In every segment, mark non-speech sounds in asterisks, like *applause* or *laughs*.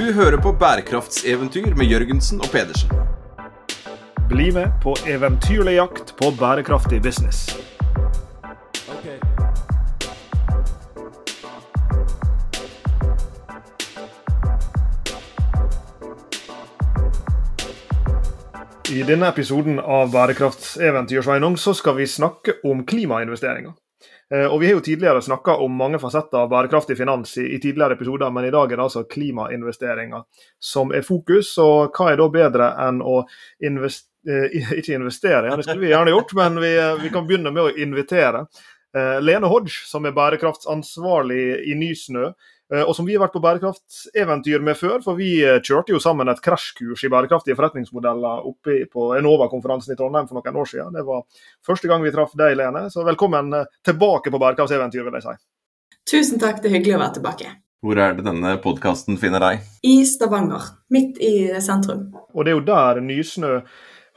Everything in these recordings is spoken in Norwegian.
Du hører på bærekraftseventyr med Jørgensen og Pedersen. Bli med på eventyrlig jakt på bærekraftig business. I denne episoden av Bærekraftseventyr så skal vi snakke om klimainvesteringer. Eh, og Vi har jo tidligere snakka om mange fasetter av bærekraftig finans i, i, tidligere episoder, men i dag er det altså klimainvesteringer som er fokus. Og hva er da bedre enn å invest, eh, ikke investere, det skulle vi gjerne gjort, men vi, eh, vi kan begynne med å invitere. Eh, Lene Hodge, som er bærekraftsansvarlig i Nysnø, og som vi har vært på bærekraftseventyr med før, for vi eh, kjørte jo sammen et krasjkurs i bærekraftige forretningsmodeller oppe på Enova-konferansen i Trondheim for noen år siden. Det var første gang vi traff deg, Lene. Så velkommen eh, tilbake på bærekraftseventyr, vil jeg si. Tusen takk, det er hyggelig å være tilbake. Hvor er det denne podkasten finner deg? I Stavanger, midt i sentrum. Og det er jo der Nysnø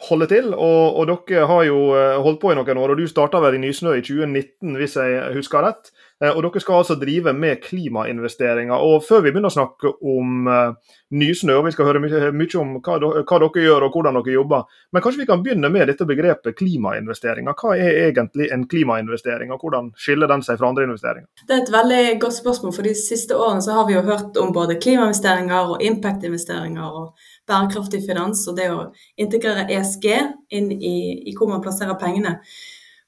holder til. Og, og, dere har jo holdt på i noen år, og du starta vel i Nysnø i 2019, hvis jeg husker rett. Eh, og Dere skal altså drive med klimainvesteringer. og Før vi begynner å snakke om uh, Nysnø, og vi skal høre mye, mye om hva, dere gjør og hvordan dere jobber, men kanskje vi kan begynne med dette begrepet klimainvesteringer. Hva er egentlig en klimainvestering, og hvordan skiller den seg fra andre investeringer? Det er et veldig godt spørsmål. for De siste årene så har vi jo hørt om både klimainvesteringer og impact-investeringer og bærekraftig finans, og det å integrere ESG inn i, i hvor man plasserer pengene.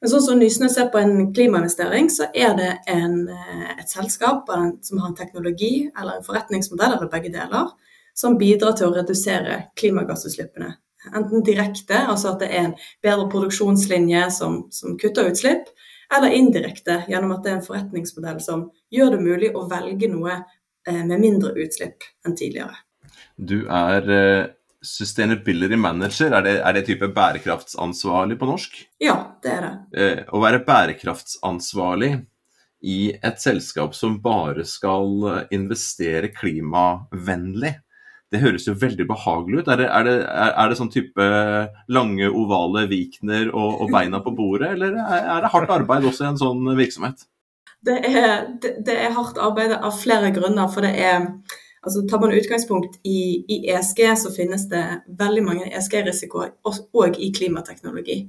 Men sånn som Nysnø ser på en klimainvestering, så er det en, eh, et selskap som har en teknologi eller en forretningsmodell, eller begge deler, som bidrar til å redusere klimagassutslippene. Enten direkte, altså at det er en bedre produksjonslinje som, som kutter utslipp, eller indirekte gjennom at det er en forretningsmodell som gjør det mulig å velge noe eh, med mindre utslipp enn tidligere. Du er eh, Sustainability manager, er det, er det type bærekraftsansvarlig på norsk? Ja, det er det. Eh, å være bærekraftsansvarlig i et selskap som bare skal eh, investere klimavennlig, det høres jo veldig behagelig ut. Er det, er det, er det sånn type lange, ovale Vikner og, og, beina på bordet, eller er det hardt arbeid også i en sånn virksomhet? Det er, det, det er hardt arbeid av flere grunner. For det er altså Tar man utgangspunkt i, i, ESG, så finnes det veldig mange ESG-risikoer òg i klimateknologi.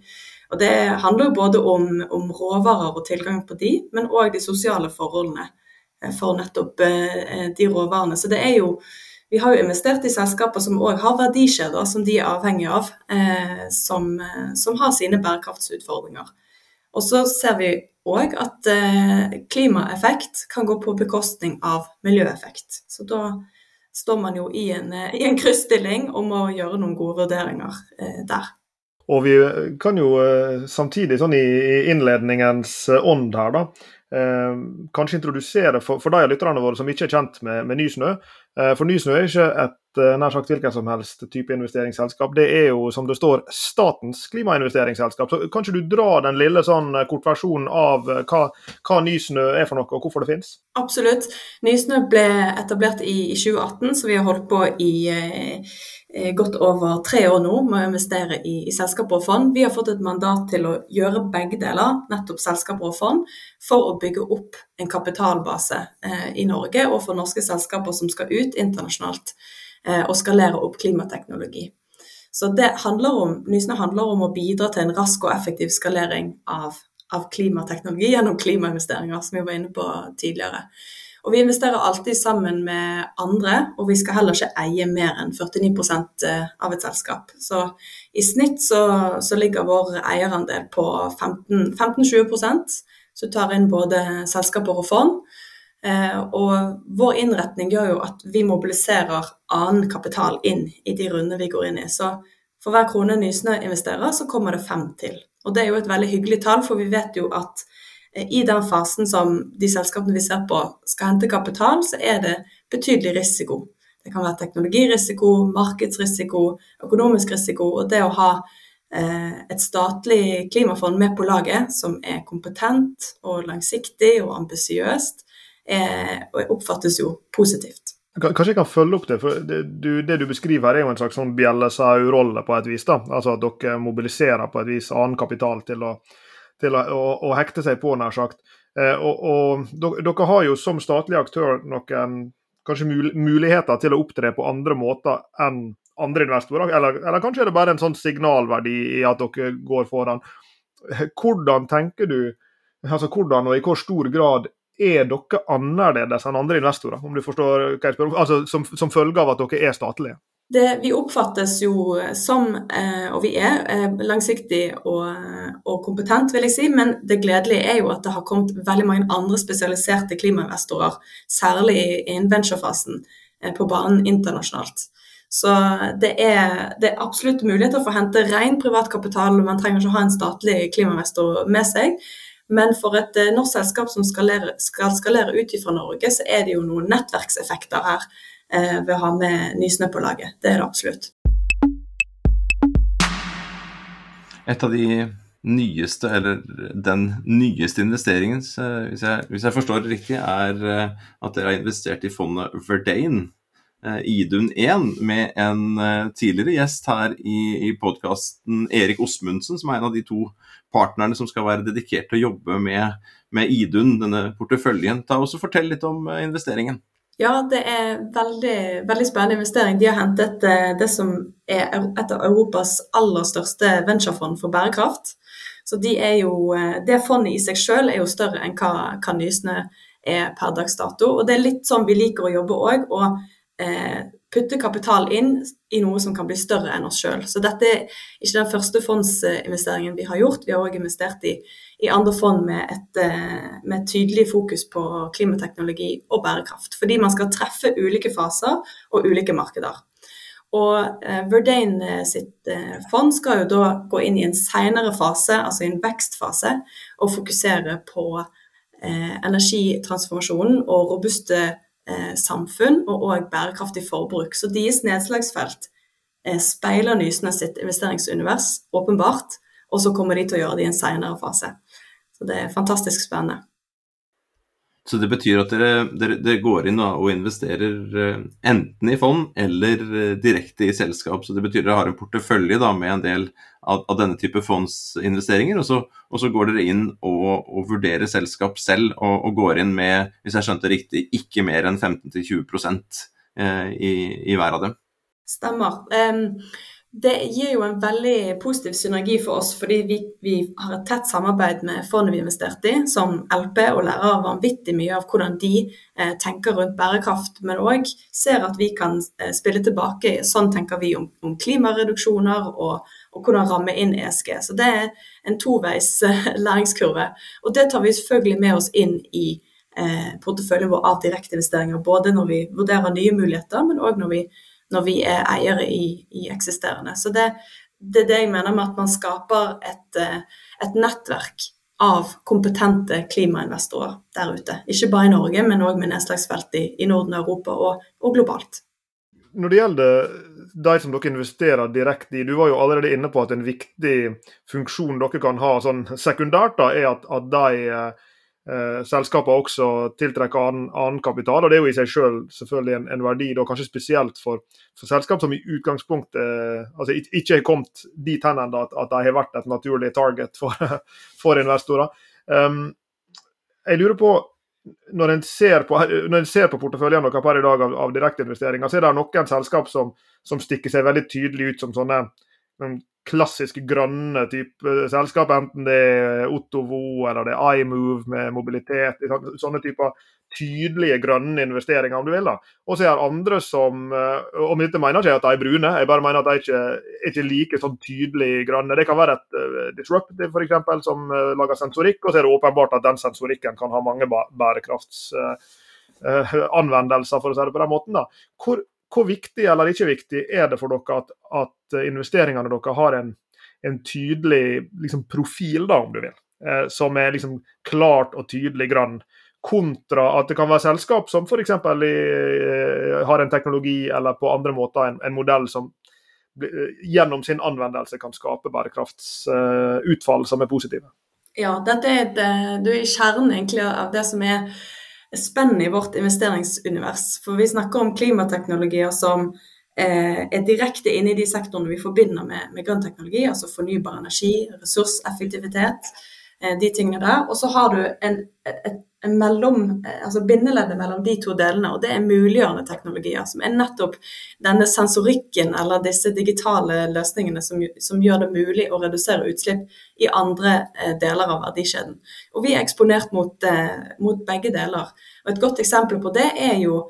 Og Det handler jo både om, om, råvarer og tilgang på de, men òg de sosiale forholdene eh, for nettopp eh, de råvarene. Så det er jo vi har jo investert i selskaper som òg har verdikjeder som de er avhengig av, eh, som, eh, som, har sine bærekraftsutfordringer. Og så ser vi òg at eh, klimaeffekt kan gå på bekostning av miljøeffekt. Så da står man jo i en, eh, i en krysstilling og må gjøre noen gode vurderinger eh, der. Og vi kan jo samtidig, sånn i innledningens ånd her, da, kanskje introdusere for, for de av lytterne våre som ikke er kjent med, med Nysnø. For Nysnø er ikke et Eh, nær sagt hvilken som helst type investeringsselskap. Det er jo, som det står, statens klimainvesteringsselskap. Så Kan ikke du dra den lille sånn eh, kortversjonen av eh, hva, hva, Nysnø er for noe, og hvorfor det finnes? Absolutt. Nysnø ble etablert i, i 2018, så vi har holdt på i eh, godt over tre år nå med å investere i, i, selskaper og fond. Vi har fått et mandat til å gjøre begge deler, nettopp selskaper og fond, for å bygge opp en kapitalbase eh, i Norge og for norske selskaper som skal ut internasjonalt. Eh, og skalere opp klimateknologi. Så det handler om, Nysnø handler om å bidra til en rask og effektiv skalering av, av klimateknologi gjennom klimainvesteringer, som vi var inne på tidligere. Og Vi investerer alltid sammen med andre, og vi skal heller ikke eie mer enn 49 eh, av et selskap. Så i snitt så, så ligger vår eierandel på 15-20% så tar inn både selskaper og fond. Eh, og vår innretning gjør jo at vi mobiliserer annen kapital inn i de rundene vi går inn i. Så for hver krone Nysnø investerer, så kommer det fem til. Og det er jo et veldig hyggelig tall, for vi vet jo at eh, i den fasen som de selskapene vi ser på skal hente kapital, så er det betydelig risiko. Det kan være teknologirisiko, markedsrisiko, økonomisk risiko. Og det å ha eh, et statlig klimafond med på laget som er kompetent og langsiktig og ambisiøst, oppfattes jo positivt. Kanskje jeg kan følge opp det. for Det du, det du beskriver er jo en slags sånn bjellesau-rolle på et vis. da, altså At dere mobiliserer på et vis annen kapital til å, til å, å, å hekte seg på, nær sagt. Eh, og, og, Dere har jo som statlig aktør noen kanskje muligheter til å opptre på andre måter enn andre investorer? Eller, eller kanskje er det bare en sånn signalverdi i at dere går foran. Hvordan tenker du, altså hvordan og i hvor stor grad er dere annerledes enn andre investorer, om du forstår hva jeg spør altså som, som følge av at dere er statlige? Det, vi oppfattes jo som, eh, og vi er, eh, langsiktig og, og, kompetent, vil jeg si. Men det gledelige er jo at det har kommet veldig mange andre spesialiserte klimainvestorer, særlig innen venturefasen, eh, på banen internasjonalt. Så det er, det er, absolutt muligheter for å hente ren privat kapital, man trenger ikke ha en statlig klimainvestor med seg. Men for et norsk selskap som skal, skal skalere ut fra Norge, så er det jo noen nettverkseffekter her eh, ved å ha med Nysnø på laget. Det er det absolutt. Et av de nyeste, eller den nyeste investeringen, hvis jeg, hvis jeg forstår det riktig, er eh, at dere har investert i fondet Verdane. Eh, Idun 1 med en eh, tidligere gjest her i, i podkasten, Erik Osmundsen, som er en av de to partnerne som skal være dedikert til å jobbe med, med Idun, denne porteføljen. Ta også Fortell litt om investeringen. Ja, det er veldig, veldig spennende investering. De har hentet eh, det som er et av Europas aller største venturefond for bærekraft. Så de jo, eh, Det fondet i seg selv er jo større enn hva, hva Nysnø er per dags dato. Og det er litt sånn vi liker å jobbe òg. Og eh, putte kapital inn i noe som kan bli større enn oss sjøl. Så dette er ikke den første fondsinvesteringen vi har gjort. Vi har òg investert i i andre fond med et, eh, med tydelig fokus på klimateknologi og bærekraft. Fordi man skal treffe ulike faser og ulike markeder. Og eh, Verdane eh, sitt eh, fond skal jo da gå inn i en senere fase, altså i en vekstfase, og fokusere på eh, energitransformasjonen og robuste eh, samfunn og òg bærekraftig forbruk. Så deres nedslagsfelt speiler Nysnø sitt investeringsunivers, åpenbart. Og så kommer de til å gjøre det i en senere fase. Så det er fantastisk spennende. Så det betyr at dere, dere, dere går inn og investerer eh, enten i fond eller eh, direkte i selskap. Så det betyr at dere har en portefølje da, med en del av, av denne type fondsinvesteringer. Og så, og så, går dere inn og, og vurderer selskap selv og, og, går inn med, hvis jeg skjønte riktig, ikke mer enn 15-20 eh, i, i hver av dem. Stemmer. Um, det gir jo en veldig positiv synergi for oss, fordi vi, vi har et tett samarbeid med fondet vi investerte i, som LP, og lærer vanvittig mye av hvordan de eh, tenker rundt bærekraft, men òg ser at vi kan eh, spille tilbake. Sånn tenker vi om, om klimareduksjoner og, og, hvordan ramme inn ESG. Så det er en toveis eh, læringskurve. Og det tar vi selvfølgelig med oss inn i eh, porteføljen vår av direkteinvesteringer, både når vi vurderer nye muligheter, men òg når vi når vi er eiere i, i eksisterende. Så det, det, er det jeg mener med at man skaper et, eh, et nettverk av kompetente klimainvestorer der ute. Ikke bare i Norge, men òg med nedslagsfelt i, i, Norden, Europa og, og, globalt. Når det gjelder de som dere investerer direkte i, du var jo allerede inne på at en viktig funksjon dere kan ha sånn sekundært, da, er at, at de eh, har også tiltrekker annen, annen, kapital. og Det er jo i seg selv selvfølgelig en, en verdi, da, kanskje spesielt for, for selskap som i utgangspunktet eh, altså ikke har kommet dit hen ennå at, at, de har vært et naturlig target for, *laughs* for investorer. Um, jeg lurer på, når en ser på, når ser på porteføljen deres per i dag av, av direkteinvesteringer, så er det noen selskap som, som stikker seg veldig tydelig ut som sånne klassisk grønne type selskap, enten det er Ottovo eller det er iMove med mobilitet. Sånne typer tydelige grønne investeringer, om du vil. da. Og så er det andre som eh, Og dette mener ikke at de er brune, jeg bare mener at de ikke er ikke like sånn tydelig grønne. Det kan være et uh, disruptive f.eks. som lager sensorikk, og så er det åpenbart at den sensorikken kan ha mange bærekraftsanvendelser, uh, for å si det på den måten. da. Hvor, hvor viktig eller ikke viktig er det for dere at, at investeringene dere har en, en tydelig liksom, profil, da, om du vil, eh, som er liksom klart og tydelig grann, kontra at det kan være selskap som f.eks. Eh, har en teknologi eller på andre måter en, en modell som eh, gjennom sin anvendelse kan skape bærekraftsutfall uh, som er positive. Ja, dette er, et, eh, du er kjernen egentlig av det som er spennet i vårt investeringsunivers. For vi snakker om klimateknologier som eh, er direkte inne i de sektorene vi forbinder med, med grønn teknologi, altså fornybar energi, ressurseffektivitet. De tingene der. Og så har du en, et, en mellom, altså bindeleddet mellom de to delene, og det er muliggjørende teknologier. Som er nettopp denne sensorikken eller disse digitale løsningene som, som gjør det mulig å redusere utslipp i andre deler av verdikjeden. Og vi er eksponert mot, mot begge deler. Og Et godt eksempel på det er jo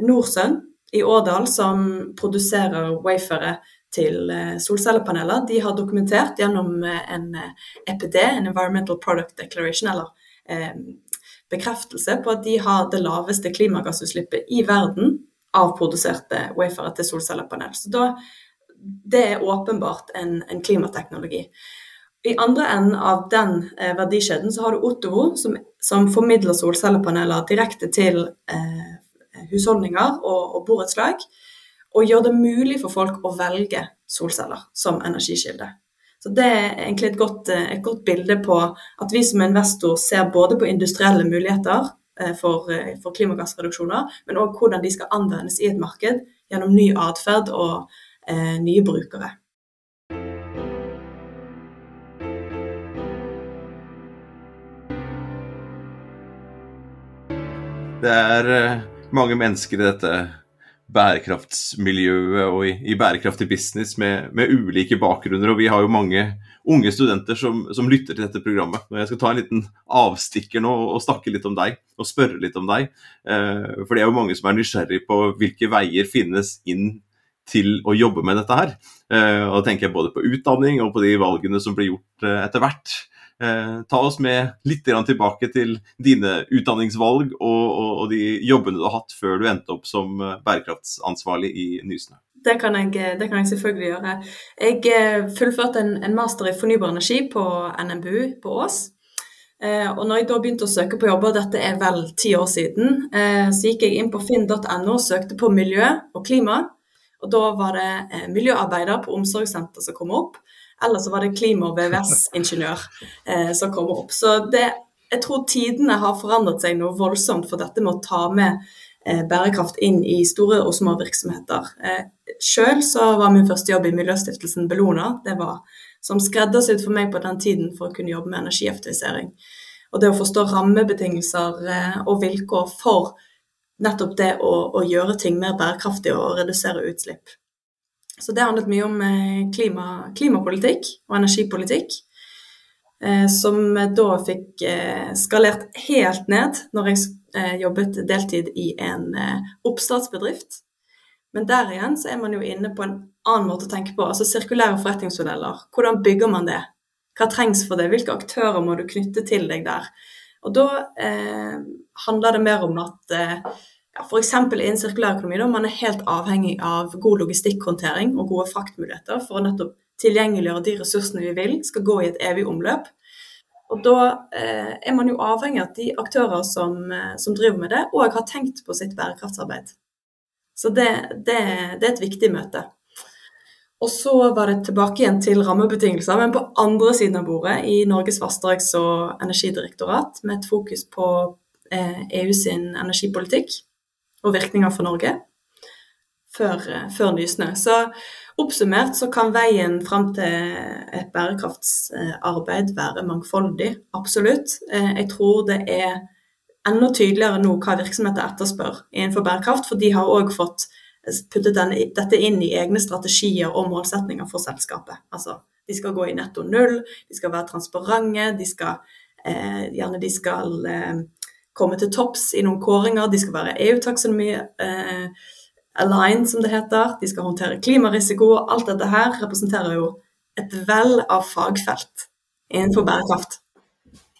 Norsun i Årdal som produserer wafere til eh, solcellepaneler. De har dokumentert gjennom eh, en EPD, eh, e en Environmental Product Declaration, eller bekreftelse på at de har det laveste klimagassutslippet i verden av produserte wafere til solcellepanel. Så da, det er åpenbart en, en klimateknologi. I andre enden av den eh, verdikjeden så har du Ottovo, som, som formidler solcellepaneler direkte til eh, husholdninger og, og borettslag og gjør det mulig for folk å velge solceller som energikilde. Så Det er egentlig et godt, eh, et godt bilde på at vi som investor ser både på industrielle muligheter eh, for, eh, for klimagassreduksjoner, men òg hvordan de skal anvendes i et marked gjennom ny atferd og eh, nye brukere. Det er mange mennesker i dette bærekraftsmiljøet og i, i bærekraftig business med, med, ulike bakgrunner. Og vi har jo mange unge studenter som, som, lytter til dette programmet. Og jeg skal ta en liten avstikker nå og snakke litt om deg, og spørre litt om deg. Eh, for det er jo mange som er nysgjerrig på hvilke veier finnes inn til å jobbe med dette her. Eh, og da tenker jeg både på utdanning og på de valgene som blir gjort eh, etter hvert. Eh, ta oss med litt tilbake til dine utdanningsvalg og, og, og, de jobbene du har hatt før du endte opp som eh, bærekraftsansvarlig i Nysnø. Det kan, jeg, det kan jeg selvfølgelig gjøre. Jeg eh, fullførte en, en, master i fornybar energi på NMBU på Ås. Eh, og når jeg da begynte å søke på jobber, dette er vel ti år siden, eh, så gikk jeg inn på finn.no og søkte på miljø og klima. Og da var det eh, miljøarbeider på omsorgssenter som kom opp. Eller så var det klima- og VVS-ingeniør eh, som kom opp. Så det, jeg tror tidene har forandret seg noe voldsomt for dette med å ta med eh, bærekraft inn i store og små virksomheter. Eh, Sjøl så var min første jobb i Miljøstiftelsen Bellona. Det var som skreddersydd for meg på den tiden for å kunne jobbe med energieffektivisering. Og det å forstå rammebetingelser eh, og vilkår for nettopp det å, å gjøre ting mer bærekraftig og redusere utslipp. Så det handlet mye om eh, klima, klimapolitikk og energipolitikk. Eh, som da fikk eh, skalert helt ned når jeg jobbet deltid i en oppstartsbedrift. Men der igjen så er man jo inne på en annen måte å tenke på. Altså sirkulære forretningsmodeller. Hvordan bygger man det? Hva trengs for det? Hvilke aktører må du knytte til deg der? Og da eh, handler det mer om at eh, ja, F.eks. innen sirkulærøkonomi, man er helt avhengig av god logistikkhåndtering og gode fraktmuligheter for å nettopp tilgjengeliggjøre de ressursene vi vil skal gå i et evig omløp. Og Da eh, er man jo avhengig av at de aktører som, eh, som driver med det, òg har tenkt på sitt bærekraftsarbeid. Så det, det, det, er et viktig møte. Og så var det tilbake igjen til rammebetingelser, men på andre siden av bordet, i Norges vassdrags- og energidirektorat, med et fokus på eh, EU sin energipolitikk og virkninger for Norge før, før Nysnø. Så oppsummert så kan veien fram til et bærekraftsarbeid være mangfoldig, absolutt. Eh, jeg tror det er enda tydeligere nå hva virksomheter etterspør innenfor bærekraft, for de har òg fått puttet denne, dette inn i egne strategier og målsetninger for selskapet. Altså, de skal gå i netto null, de skal være transparente, de skal, eh, gjerne de skal eh, komme til topps i noen kåringer. De skal være EU-taksonomi eh, aligned, som det heter. De skal håndtere klimarisiko. Alt dette her representerer jo et vell av fagfelt innenfor bærekraft.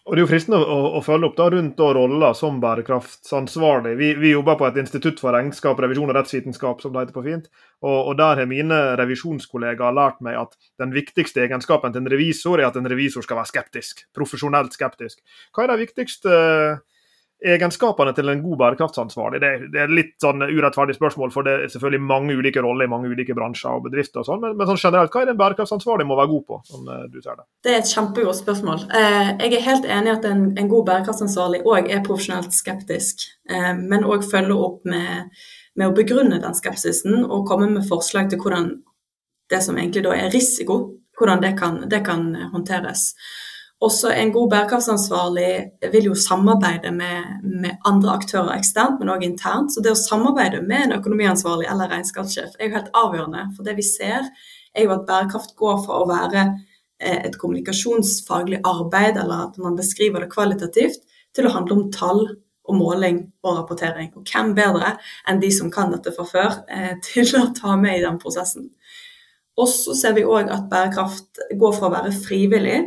Og Det er jo fristende å, å følge opp da rundt rolla som bærekraftsansvarlig. Vi, vi, jobber på et institutt for regnskap, revisjon og rettsvitenskap, som det heter på fint. Og, og Der har mine revisjonskollegaer lært meg at den viktigste egenskapen til en revisor er at en revisor skal være skeptisk. Profesjonelt skeptisk. Hva er de viktigste egenskapene til en god bærekraftsansvarlig? Det, det er litt sånn urettferdig spørsmål, for det er selvfølgelig mange ulike roller i mange ulike bransjer og bedrifter. og sånn, men, men, sånn generelt, hva er det en bærekraftsansvarlig må være god på? sånn du ser Det Det er et kjempegodt spørsmål. Eh, jeg er helt enig i at en, en god bærekraftsansvarlig òg er profesjonelt skeptisk, eh, men òg følger opp med, med, å begrunne den skepsisen og komme med forslag til hvordan det som egentlig da er risiko, hvordan det kan, det kan håndteres. Også en god bærekraftsansvarlig vil jo samarbeide med, med andre aktører eksternt, men òg internt. Så det å samarbeide med en økonomiansvarlig eller regnskapssjef er jo helt avgjørende. For det vi ser, er jo at bærekraft går fra å være eh, et kommunikasjonsfaglig arbeid, eller at man beskriver det kvalitativt, til å handle om tall og måling og rapportering. Og hvem bedre enn de som kan dette fra før, eh, *laughs* til å ta med i den prosessen. Og så ser vi òg at bærekraft går fra å være frivillig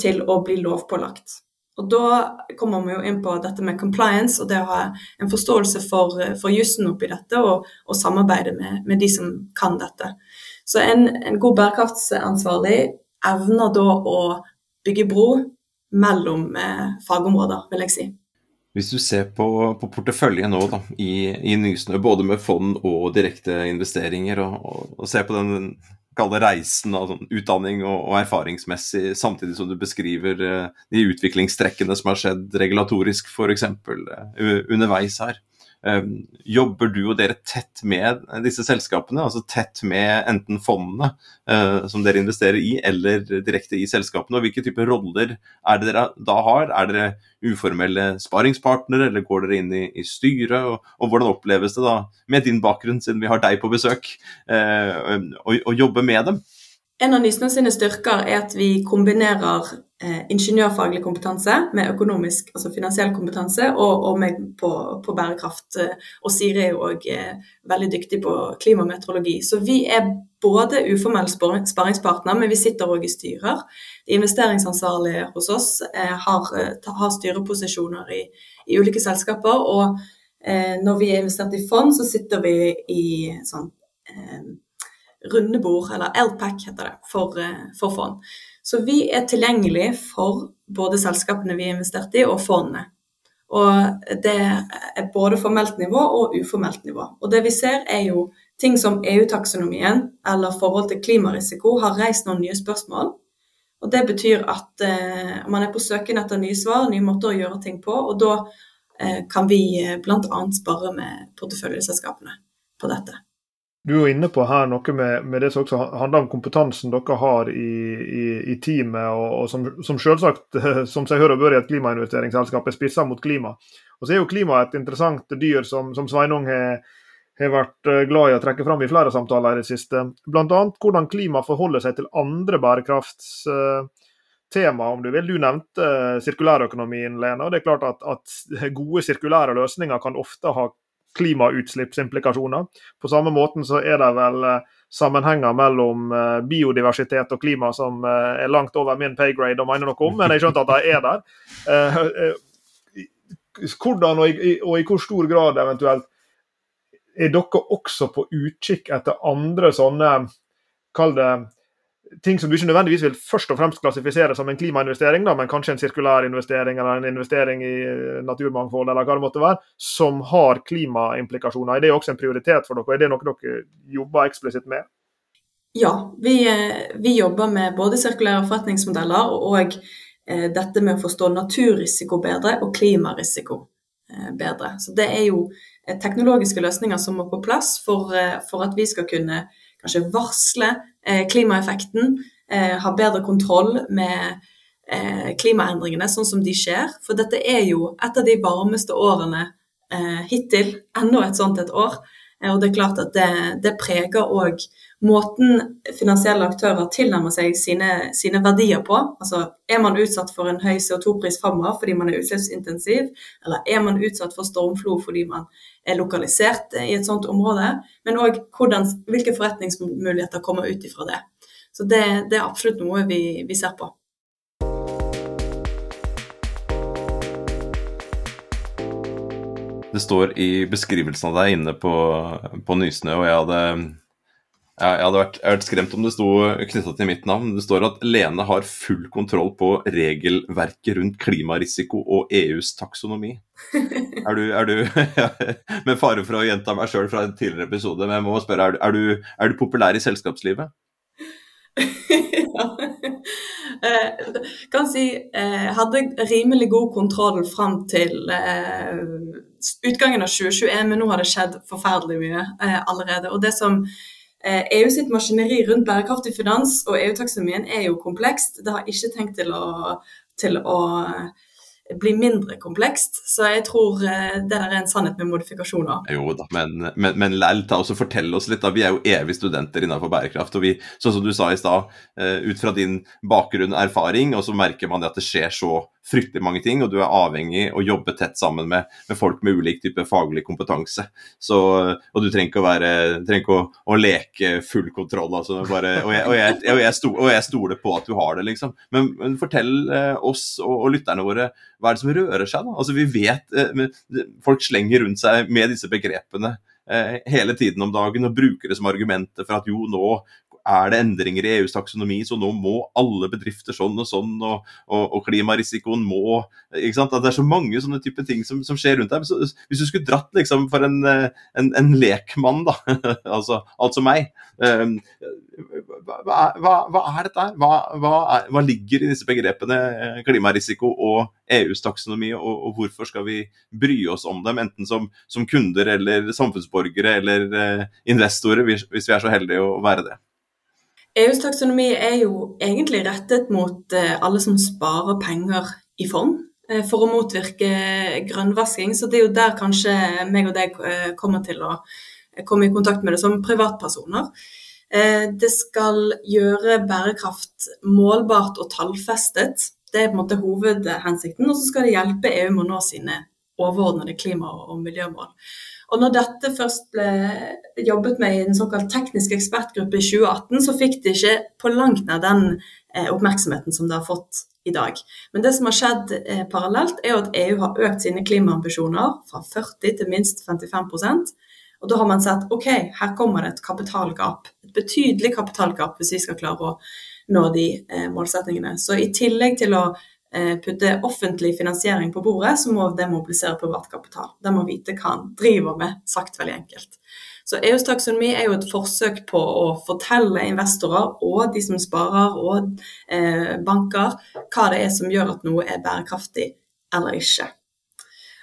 til å bli lovpålagt. Og Da kommer vi jo inn på dette med compliance og det å ha en forståelse for, eh, for jussen oppi dette, og, og samarbeide med, med, de som kan dette. Så en, en god bærekraftsansvarlig evner da å bygge bro mellom eh, fagområder, vil jeg si. Hvis du ser på, på porteføljen nå da, i, i Nysnø, både med fond og direkte investeringer, og, og, og ser på den kalle reisen av sånn utdanning og, og, erfaringsmessig, samtidig som du beskriver uh, de utviklingstrekkene som har skjedd regulatorisk f.eks. Uh, underveis her. Um, jobber du og dere tett med disse selskapene, altså tett med enten fondene uh, som dere investerer i, eller direkte i selskapene? Og hvilke typer roller er det dere da har? Er dere uformelle sparingspartnere, eller går dere inn i, i styret? Og, og, hvordan oppleves det da, med din bakgrunn, siden vi har deg på besøk, å, å jobbe med dem? En av Nysnø sine styrker er at vi kombinerer eh, ingeniørfaglig kompetanse med økonomisk, altså finansiell kompetanse, og, og meg på, på, bærekraft. Og Siri er jo òg eh, veldig dyktig på klimameteorologi. Så vi er både uformell sparringspartner, men vi sitter òg i styrer. De investeringsansvarlige hos oss eh, har, eh, har, styreposisjoner i, i, ulike selskaper. Og eh, når vi er investert i fond, så sitter vi i sånn eh, rundebord, eller LPAC heter det, for, eh, for, fond. Så vi er tilgjengelig for både selskapene vi har investert i, og fondene. Og det er både formelt nivå og uformelt nivå. Og det vi ser er jo ting som EU-taksonomien eller forhold til klimarisiko har reist noen nye spørsmål. Og det betyr at eh, man er på søken etter nye svar, nye måter å gjøre ting på. Og da eh, kan vi eh, bl.a. spare med porteføljeselskapene på dette. Du er inne på her noe med, med, det som også handler om kompetansen dere har i, i, i teamet, og, og, som, som selvsagt, *laughs* som seg hør og bør i et klimainvesteringsselskap, er spissa mot klima. Og så er jo klima et interessant dyr som, som Sveinung har, har, vært eh, glad i å trekke fram i flere samtaler i det siste. Bl.a. hvordan klima forholder seg til andre bærekraftstema, om du vil. Du nevnte sirkulærøkonomien, Lena. og det er klart at, at gode sirkulære løsninger kan ofte ha klimautslippsimplikasjoner. På samme måten så er det vel eh, sammenhenger mellom eh, biodiversitet og klima som eh, er langt over min paygrade å mene noe om, men jeg skjønte at de er der. Hvordan og i, og i hvor stor grad eventuelt er dere også på utkikk etter andre sånne Kall det ting som du ikke nødvendigvis vil først og fremst klassifisere som en klimainvestering, da, men kanskje en sirkulær investering eller en investering i eh, naturmangfold, eller hva det måtte være, som har klimaimplikasjoner. Er det også en prioritet for dere? Er det noe dere jobber eksplisitt med? Ja, vi, eh, vi jobber med både sirkulære forretningsmodeller og eh, dette med å forstå naturrisiko bedre og klimarisiko bedre. Så Det er jo teknologiske løsninger som må på plass for, for at vi skal kunne kanskje varsle klimaeffekten, eh, ha bedre kontroll med eh, klimaendringene sånn som de skjer. For dette er jo et av de varmeste årene hittil, enda et sånt et år. Og det er klart at det, det preger òg måten finansielle aktører tilnærmer seg sine, sine, verdier på. Altså er man utsatt for en høy CO2-pris framover fordi man er utslippsintensiv, eller er man utsatt for stormflo fordi man er lokalisert i et sånt område, men òg hvilke forretningsmuligheter kommer ut ifra det. Så det, det er absolutt noe vi, vi ser på. Det står i beskrivelsen av deg inne på, på Nysnø, og jeg hadde jeg hadde vært, jeg vært skremt om det sto knytta til mitt navn. Det står at Lene har full kontroll på regelverket rundt klimarisiko og EUs taksonomi. Er du, er du *laughs* Med fare for å gjenta meg sjøl fra en tidligere episode, men jeg må spørre, er du, er du, er du populær i selskapslivet? ja. *laughs* Eh, kan si eh, hadde rimelig god kontroll fram til eh, utgangen av 2021, men nå har det skjedd forferdelig mye allerede. Og det som EU eh, e sitt maskineri rundt bærekraftig finans og EU-taksonomien er jo komplekst. Det har ikke tenkt til å, til å bli mindre komplekst. Så jeg tror eh, det der er en sannhet med modifikasjoner. Jo da, men, men, men lell, ta også fortell oss litt. da, Vi er jo evige studenter innenfor bærekraft. og vi, sånn som du sa i stad, eh, ut fra din bakgrunn og erfaring, og så merker man at det skjer så fryktelig mange ting, og du er avhengig av å jobbe tett sammen med, med, folk med ulik type faglig kompetanse. Så, og du trenger ikke å, være, trenger ikke å, å leke full kontroll. Altså, bare, og, jeg, og, jeg, og, jeg og, jeg, stoler på at du har det, liksom. Men, men fortell eh, oss og, lytterne våre hva er det som rører seg. da? Altså, vi vet eh, Folk slenger rundt seg med disse begrepene eh, hele tiden om dagen og bruker det som argumenter for at jo, nå er det endringer i EUs taksonomi, så nå må alle bedrifter sånn og sånn, og, og, og klimarisikoen må ikke sant? At Det er så mange sånne type ting som, som skjer rundt deg. Så, hvis du skulle dratt liksom for en, en, en lekmann, da, *laughs* altså, altså meg um, hva, hva, hva, er dette her? Hva, er, hva, ligger i disse begrepene eh, klimarisiko og EUs taksonomi, og, og, hvorfor skal vi bry oss om dem, enten som, som kunder eller samfunnsborgere eller uh, investorer, hvis, hvis vi er så heldige å være det? EUs taksonomi er jo egentlig rettet mot eh, alle som sparer penger i fond eh, for å motvirke grønnvasking. Så det er jo der kanskje meg og deg eh, kommer til å komme i kontakt med det som privatpersoner. Det skal gjøre bærekraft målbart og tallfestet. Det er på en måte hovedhensikten. Og så skal det hjelpe EU med å nå sine overordnede klima- og miljømål. Og når dette først ble jobbet med i en såkalt teknisk ekspertgruppe i 2018, så fikk det ikke på langt nær den eh, oppmerksomheten som det har fått i dag. Men det som har skjedd eh, parallelt, er jo at EU har økt sine klimaambisjoner fra 40 til minst 55% og da har man sett ok, her kommer det et kapitalgap. Et betydelig kapitalgap hvis vi skal klare å nå de eh, målsetningene. Så i tillegg til å putte offentlig finansiering på bordet, så må det mobilisere privat kapital. De må vite hva han driver med, sagt veldig enkelt. Så EUs taksonomi er jo et forsøk på å fortelle investorer og de som sparer og eh, banker, hva det er som gjør at noe er bærekraftig eller ikke.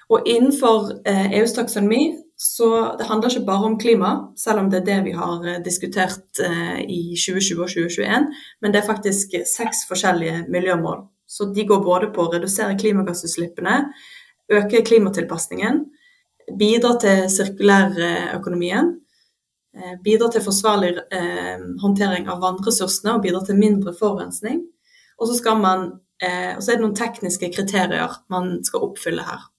Og innenfor eh, EUs taksonomi så det handler ikke bare om klima, selv om det er det vi har eh, diskutert eh, i 2020 og 2021, men det er faktisk seks forskjellige miljømål så de går både på å redusere klimagassutslippene, øke klimatilpasningen, bidra til sirkulærøkonomien, eh, bidra til forsvarlig eh, håndtering av vannressursene og bidra til mindre forurensning. Og så, man, eh, så er det noen tekniske kriterier man skal oppfylle her.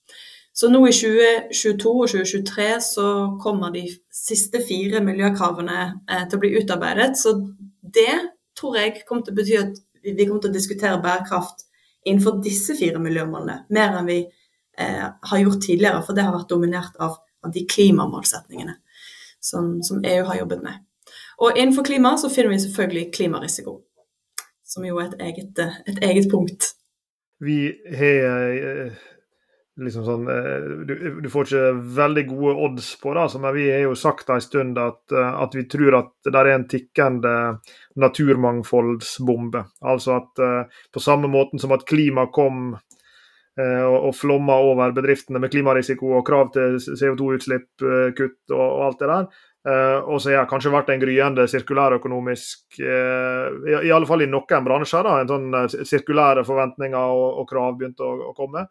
Så nå i 2022 og 2023 så kommer de siste fire miljøkravene til å bli utarbeidet. Så det tror jeg kommer til å bety at vi kommer til å diskutere bærekraft innenfor disse fire miljømålene mer enn vi eh, har gjort tidligere, for det har vært dominert av, av de klimamålsetningene som, som, EU har jobbet med. Og innenfor klima så finner vi selvfølgelig klimarisiko, som jo er et eget, et eget punkt. Vi har eh, liksom sånn, eh, du, du, får ikke veldig gode odds på det, altså, men vi har jo sagt en stund at, eh, at, vi tror at det er en tikkende naturmangfoldsbombe. Altså at uh, på samme måten som at klima kom uh, og, og flomma over bedriftene med klimarisiko og krav til CO2-utslipp, uh, kutt og, alt det der, og så har det kanskje vært en gryende sirkulærøkonomisk i, i alle fall i noen bransjer, da, en sånn sirkulære forventninger og, krav begynte å komme.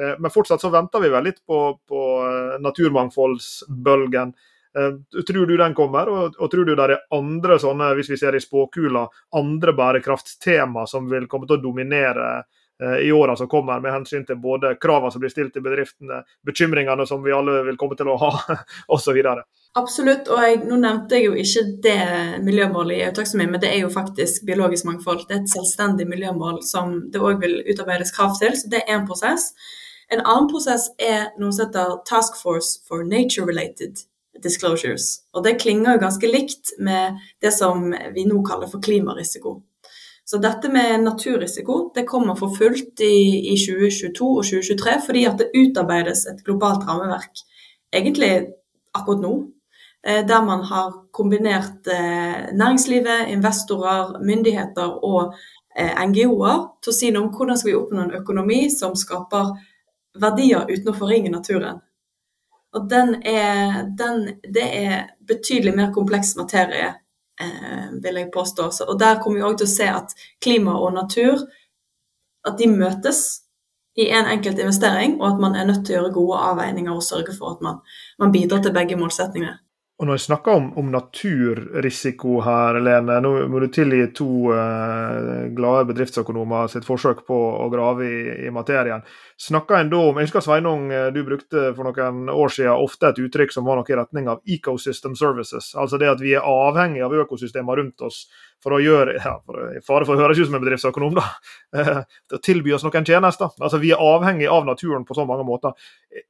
Eh, men fortsatt så venter vi vel litt på, på eh, naturmangfoldsbølgen. Eh, tror du den kommer, og, og, tror du det er andre sånne, hvis vi ser i spåkula, andre bærekraftstema som vil komme til å dominere i åra som kommer, med hensyn til både kravene som blir stilt til bedriftene, bekymringene som vi alle vil komme til å ha, *laughs* osv.? Absolutt, og jeg, nå nevnte jeg jo ikke det miljømålet i eutaksomi, men det er jo faktisk biologisk mangfold. Det er et selvstendig miljømål som det òg vil utarbeides krav til, så det er en prosess. En annen prosess er noe som heter Task Force for Nature-Related Disclosures. Og det klinger jo ganske likt med det som vi nå kaller for klimarisiko. Så dette med naturrisiko det kommer for fullt i, i 2022 og 2023 fordi at det utarbeides et globalt rammeverk egentlig akkurat nå Eh, der man har kombinert eh, næringslivet, investorer, myndigheter og eh, NGO-er til å si noe om hvordan skal vi oppnå en økonomi som skaper verdier uten å forringe naturen. Og den er, den, det er betydelig mer kompleks materie vil jeg påstå. Og der kommer vi òg til å se at klima og natur at de møtes i en enkelt investering, og at man er nødt til å gjøre gode avveininger og sørge for at man, man bidrar til begge målsettingene. Og Når jeg snakker om, om, naturrisiko her, Lene, nå må du tilgi to uh, glade bedriftsøkonomer sitt forsøk på å grave i, i materien. Snakker en da om, Jeg husker Sveinung, eh, du brukte for noen år siden ofte et uttrykk som var noe i retning av ecosystem services. Altså det at vi er avhengig av økosystemer rundt oss for å gjøre ja, for, fare for å høres ut som en bedriftsøkonom, da, *laughs* til å tilby oss noen tjenester. Altså Vi er avhengig av naturen på så mange måter.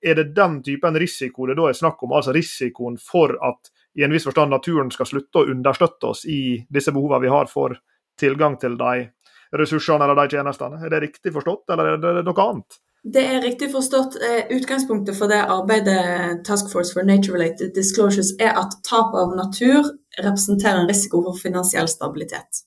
Er det den typen risiko det da er snakk om? Altså risikoen for at i en viss forstand naturen skal slutte å understøtte oss i disse behovene vi har for tilgang til de ressursene eller de tjenestene. Er det riktig forstått, eller er det noe annet? Det er riktig forstått. Eh, utgangspunktet for det arbeidet Task Force for Nature-Related Disclosures er at tap av natur representerer en risiko for finansiell stabilitet.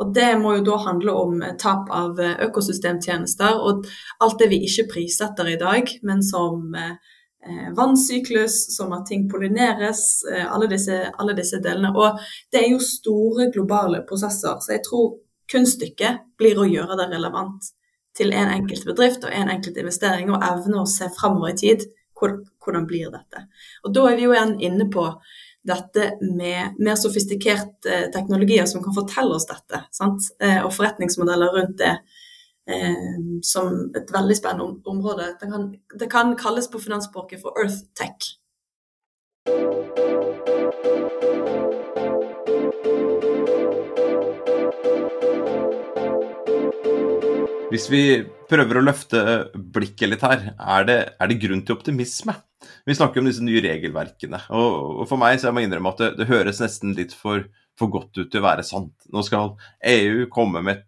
Og Det må jo da handle om tap av økosystemtjenester og alt det vi ikke prissetter i dag, men som eh, vannsyklus, som at ting pollineres, eh, alle, disse, alle disse delene. Og det er jo store globale prosesser, så jeg tror kunststykket blir å gjøre det relevant til en enkelt bedrift og en enkelt investering, og evne å se framover i tid. Hvordan blir dette? Og Da er vi jo igjen inne på dette med mer sofistikerte eh, teknologier som kan fortelle oss dette. Sant? Eh, og forretningsmodeller rundt det eh, som et veldig spennende område. Det kan, det kan kalles på finansspråket for Earth Tech. Hvis vi prøver å løfte blikket litt her, er det, er det grunn til optimisme? Vi snakker om disse nye regelverkene. Og, og for meg så jeg må innrømme at det, det høres nesten litt for for godt ut til å være sant. Nå skal EU komme med et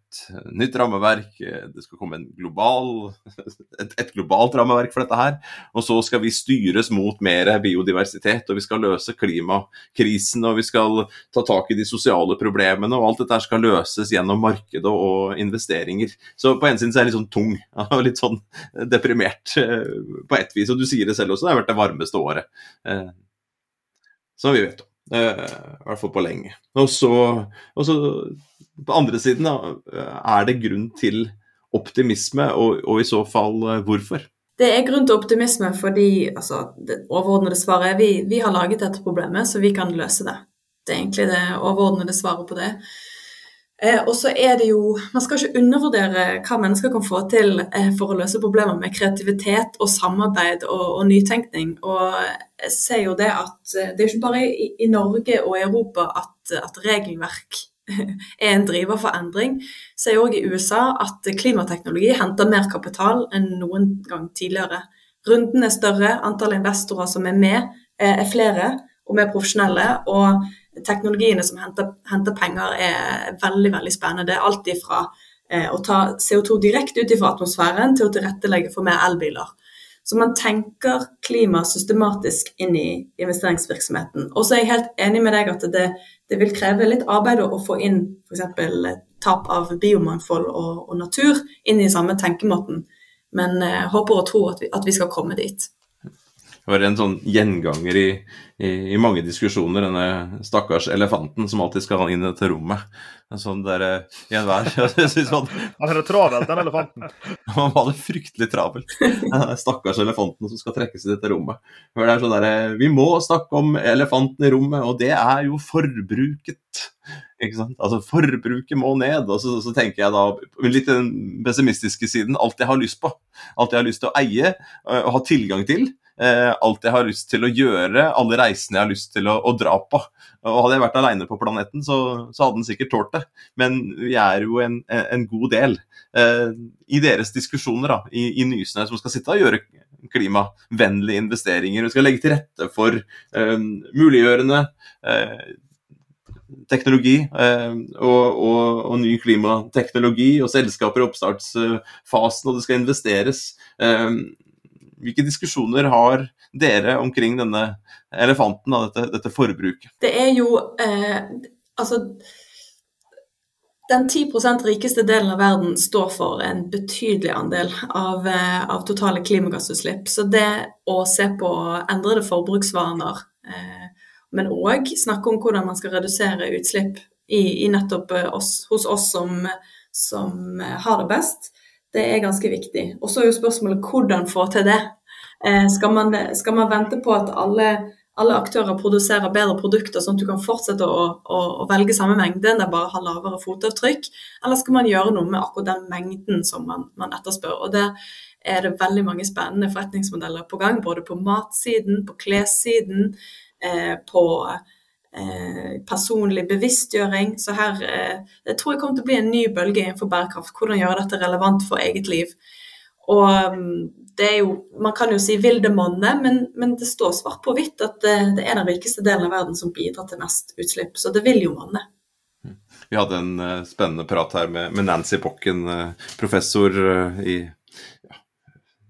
nytt rammeverk, det skal komme global, *laughs* et, et, globalt rammeverk for dette her. Og så skal vi styres mot mer biodiversitet, og vi skal løse klimakrisen, og vi skal ta tak i de sosiale problemene, og alt dette skal løses gjennom markedet og investeringer. Så på en side så er jeg litt sånn tung *laughs* og litt sånn deprimert eh, på ett vis. Og du sier det selv også, det har vært det varmeste året. Eh, som vi vet om. Eh, I hvert fall på lenge. Og så, og så på andre siden, da, er det grunn til optimisme, og, og, i så fall eh, hvorfor? Det er grunn til optimisme fordi altså, det overordnede svaret er vi, vi har laget dette problemet, så vi kan løse det. Det er egentlig det overordnede svaret på det. Eh, og så er det jo Man skal ikke undervurdere hva mennesker kan få til eh, for å løse problemer med kreativitet og samarbeid og, og nytenkning. Og jeg ser jo det at eh, det er ikke bare i, i Norge og i Europa at, at regelverk *laughs* er en driver for endring. Ser òg i USA at klimateknologi henter mer kapital enn noen gang tidligere. Runden er større, antall investorer som er med, er flere og mer profesjonelle. og teknologiene som henter, henter, penger, er veldig veldig spennende. Det er alt fra eh, å ta CO2 direkte ut fra atmosfæren til å tilrettelegge for mer elbiler. Så man tenker klima systematisk inn i investeringsvirksomheten. Og så er jeg helt enig med deg at det, det vil kreve litt arbeid å få inn f.eks. tap av biomangfold og, og, natur inn i samme tenkemåten. Men eh, håper og tror at vi, at vi skal komme dit. Det var en sånn gjenganger i, i, i, mange diskusjoner, denne stakkars elefanten som alltid skal inn i dette rommet. En sånn der, i enhver *laughs* Han hadde travelt, den elefanten. *laughs* Han hadde fryktelig travelt. Stakkars elefanten som skal trekkes i dette rommet. For det er sånn der, Vi må snakke om elefanten i rommet, og det er jo forbruket. Ikke sant? Altså Forbruket må ned. Og så, så tenker jeg da, litt den pessimistiske siden, alt jeg har lyst på. Alt jeg har lyst til å eie og ha tilgang til eh, alt jeg har lyst til å gjøre, alle reisene jeg har lyst til å, å dra på. Og Hadde jeg vært aleine på planeten, så, så, hadde den sikkert tålt det. Men vi er jo en, en god del eh, i deres diskusjoner da, i, i Nysnø som skal sitte og gjøre klimavennlige investeringer. og skal legge til rette for eh, muliggjørende eh, teknologi eh, og, og, og, ny klimateknologi og selskaper i oppstartsfasen, og det skal investeres. Eh, hvilke diskusjoner har dere omkring denne elefanten, av dette, dette, forbruket? Det er jo eh, Altså den 10% rikeste delen av verden står for en betydelig andel av, eh, av totale klimagassutslipp. Så det å se på endrede forbruksvaner eh, men òg snakke om hvordan man skal redusere utslipp i, i nettopp oss, hos oss som, som, har det best, det er ganske viktig. Og så er jo spørsmålet hvordan få til det. Eh, skal, man, skal, man, vente på at alle, alle, aktører produserer bedre produkter, sånn at du kan fortsette å, å, å velge samme mengde, det bare har lavere fotavtrykk, eller skal man gjøre noe med akkurat den mengden som man, man etterspør? Og det er det veldig mange spennende forretningsmodeller på gang, både på matsiden, på klessiden, eh, på eh, personlig bevisstgjøring. Så her eh, jeg tror jeg kommer til å bli en ny bølge innenfor bærekraft. Hvordan gjøre dette relevant for eget liv. Og mm, det er jo, Man kan jo si 'vil det monne', men, men, det står svart på hvitt at det, det, er den rikeste delen av verden som bidrar til mest utslipp. Så det vil jo monne. Vi hadde en uh, spennende prat her med, med Nancy Pocken, uh, professor i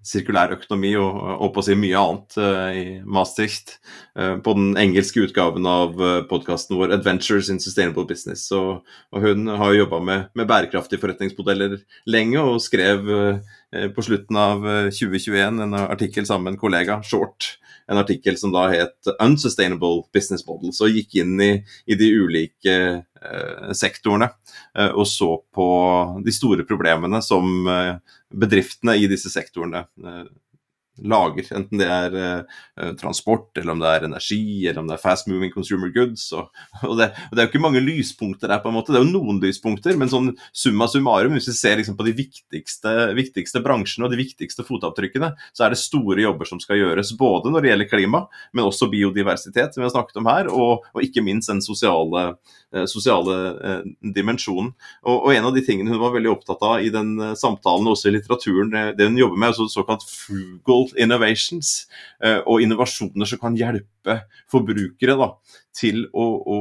sirkulær økonomi og, og, på å si mye annet uh, i Maastricht. Uh, på den engelske utgaven av uh, eh, podkasten vår 'Adventures in Sustainable Business'. Og, og hun har jobba med, med, bærekraftige forretningsmodeller lenge, og skrev på slutten av 2021 en artikkel sammen med en kollega, Short, en artikkel som da het 'Unsustainable Business Models', og gikk inn i, i de ulike sektorene eh, og så på de store problemene som eh, bedriftene i disse sektorene eh, lager, enten det er uh, transport, eller om det er energi, eller om det er fast moving consumer goods. Og, og, det, og, det, er jo ikke mange lyspunkter der, på en måte. Det er jo noen lyspunkter, men sånn summa summarum, hvis vi ser liksom på de viktigste, viktigste, bransjene og de viktigste fotavtrykkene, så er det store jobber som skal gjøres. Både når det gjelder klima, men også biodiversitet, som vi har snakket om her, og, og ikke minst den sosiale, uh, sosiale eh, dimensjonen. Og, en av de tingene hun var veldig opptatt av i den samtalen, også i litteraturen, det hun jobber med, er så, såkalt frugal innovations eh, og innovasjoner som kan hjelpe forbrukere da, til å, å,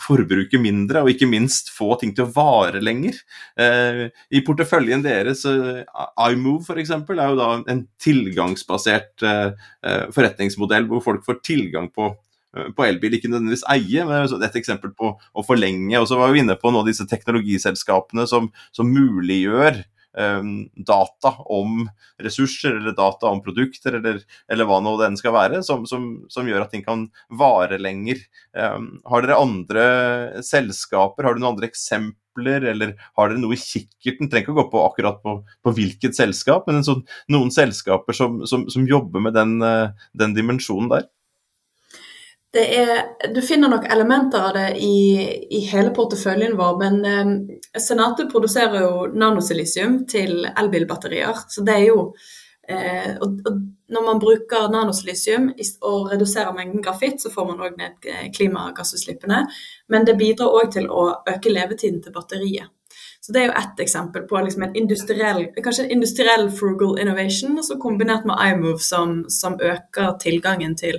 forbruke mindre, og ikke minst få ting til å vare lenger. Eh, I porteføljen deres, eh, iMove f.eks., er jo da en tilgangsbasert forretningsmodell hvor folk får tilgang på på elbil, ikke nødvendigvis eie, men et eksempel på å forlenge. Og så var vi inne på noen av disse teknologiselskapene som, som muliggjør data om ressurser eller data om produkter eller, eller hva nå det enn skal være, som, som, som, gjør at ting kan vare lenger. Um, har dere andre selskaper, har du noen andre eksempler, eller har dere noe i kikkerten? Trenger ikke å gå på akkurat på, på hvilket selskap, men sånn, noen selskaper som, som, jobber med den, eh, den dimensjonen der? Er, du finner nok elementer av det i, i hele porteføljen vår, men eh, Senate produserer jo nanosilisium til elbilbatterier. Så det er jo eh, og, og, Når man bruker nanosilisium og reduserer mengden grafitt, så får man òg ned eh, klimagassutslippene. Men det bidrar òg til å øke levetiden til batteriet. Så Det er jo ett eksempel på liksom en industriell, kanskje en industriell frugal innovation, altså kombinert med iMove, som, som øker tilgangen til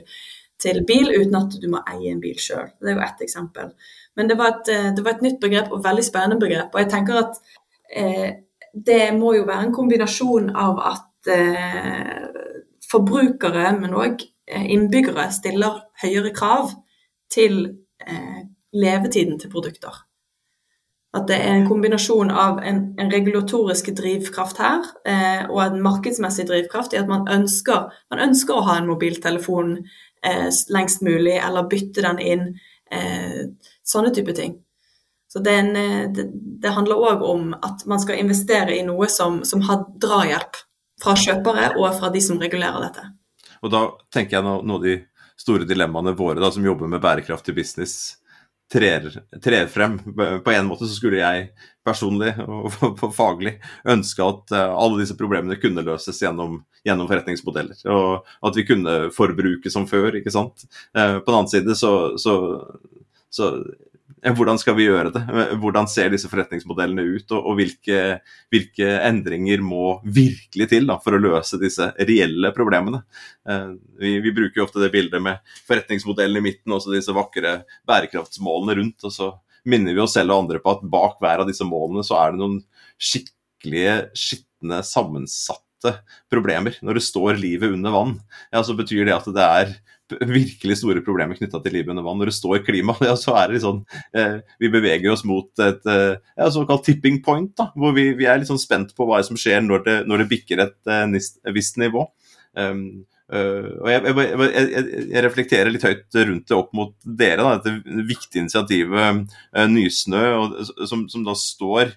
til bil uten at du må eie en bil sjøl. Det er jo ett eksempel. Men det var, et, eh, det var, et, nytt begrep og veldig spennende begrep. Og jeg tenker at eh, det må jo være en kombinasjon av at eh, forbrukere, men òg eh, innbyggere, stiller høyere krav til eh, levetiden til produkter. At det er en kombinasjon av en, en regulatorisk drivkraft her, eh, og en markedsmessig drivkraft i at man ønsker, man ønsker å ha en mobiltelefon lengst mulig, eller bytte den inn. Eh, sånne type ting. Så det, en, eh, det, det handler òg om at man skal investere i noe som, som, har drahjelp fra kjøpere og fra de som regulerer dette. Og da tenker jeg noe av de store dilemmaene våre da, som jobber med bærekraftig business, trer, trer, frem. På en måte så skulle jeg personlig og *laughs* faglig ønske at eh, alle disse problemene kunne løses gjennom, gjennom, forretningsmodeller. Og at vi kunne forbruke som før, ikke sant. Eh, på den annen side så, så, så hvordan skal vi gjøre det? Hvordan ser disse forretningsmodellene ut, og, og hvilke, hvilke, endringer må virkelig til da, for å løse disse reelle problemene? Eh, vi, vi, bruker jo ofte det bildet med forretningsmodellen i midten og disse vakre bærekraftsmålene rundt. og så minner vi oss selv og andre på at bak hver av disse målene så er det noen skikkelige, skitne, sammensatte problemer. Når det står livet under vann, ja, så betyr det at det er virkelig store problemer knytta til livet under vann. Når det står klima, *laughs* ja, så er det sånn eh, Vi beveger oss mot et eh, ja, såkalt tipping point, da, hvor vi, vi, er litt sånn spent på hva som skjer når det, når det bikker et eh, visst nivå. Um, Uh, og jeg, jeg, jeg, jeg, reflekterer litt høyt rundt det opp mot dere, da, dette viktige initiativet uh, Nysnø, og, som, som, da står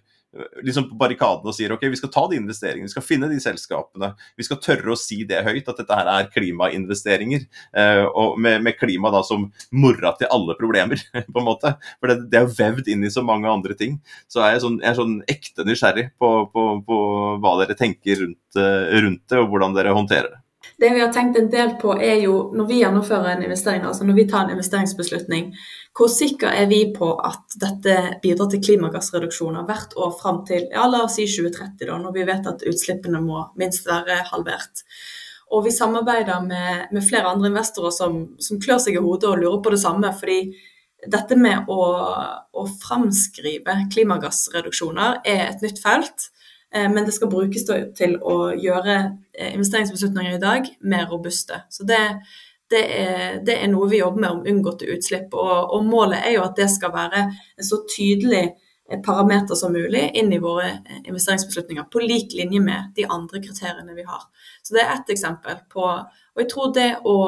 liksom på barrikadene og sier ok, vi skal ta de investeringene, vi skal finne de selskapene. Vi skal tørre å si det høyt, at dette her er klimainvesteringer. Uh, og med, med, klima da som mora til alle problemer, *laughs* på en måte. For det, det er vevd inn i så mange andre ting. Så er jeg, sånn, jeg er sånn ekte nysgjerrig på, på, på hva dere tenker rundt, uh, rundt det, og hvordan dere håndterer det. Det vi har tenkt en del på er jo når vi gjennomfører en investering, altså når vi tar en investeringsbeslutning, hvor sikre er vi på at dette bidrar til klimagassreduksjoner hvert år fram til ja, la oss si 2030, da, når vi vet at utslippene må minst være halvert. Og vi samarbeider med, med flere andre investorer som, som, klør seg i hodet og lurer på det samme. fordi dette med å, å framskrive klimagassreduksjoner er et nytt felt. Eh, men det skal brukes til å gjøre eh, investeringsbeslutninger i dag mer robuste. Så det, det, er, det er, noe vi jobber med om unngåtte utslipp. Og, og, målet er jo at det skal være en så tydelig eh, parameter som mulig inn i våre investeringsbeslutninger, på lik linje med de andre kriteriene vi har. Så det er ett eksempel på Og jeg tror det å,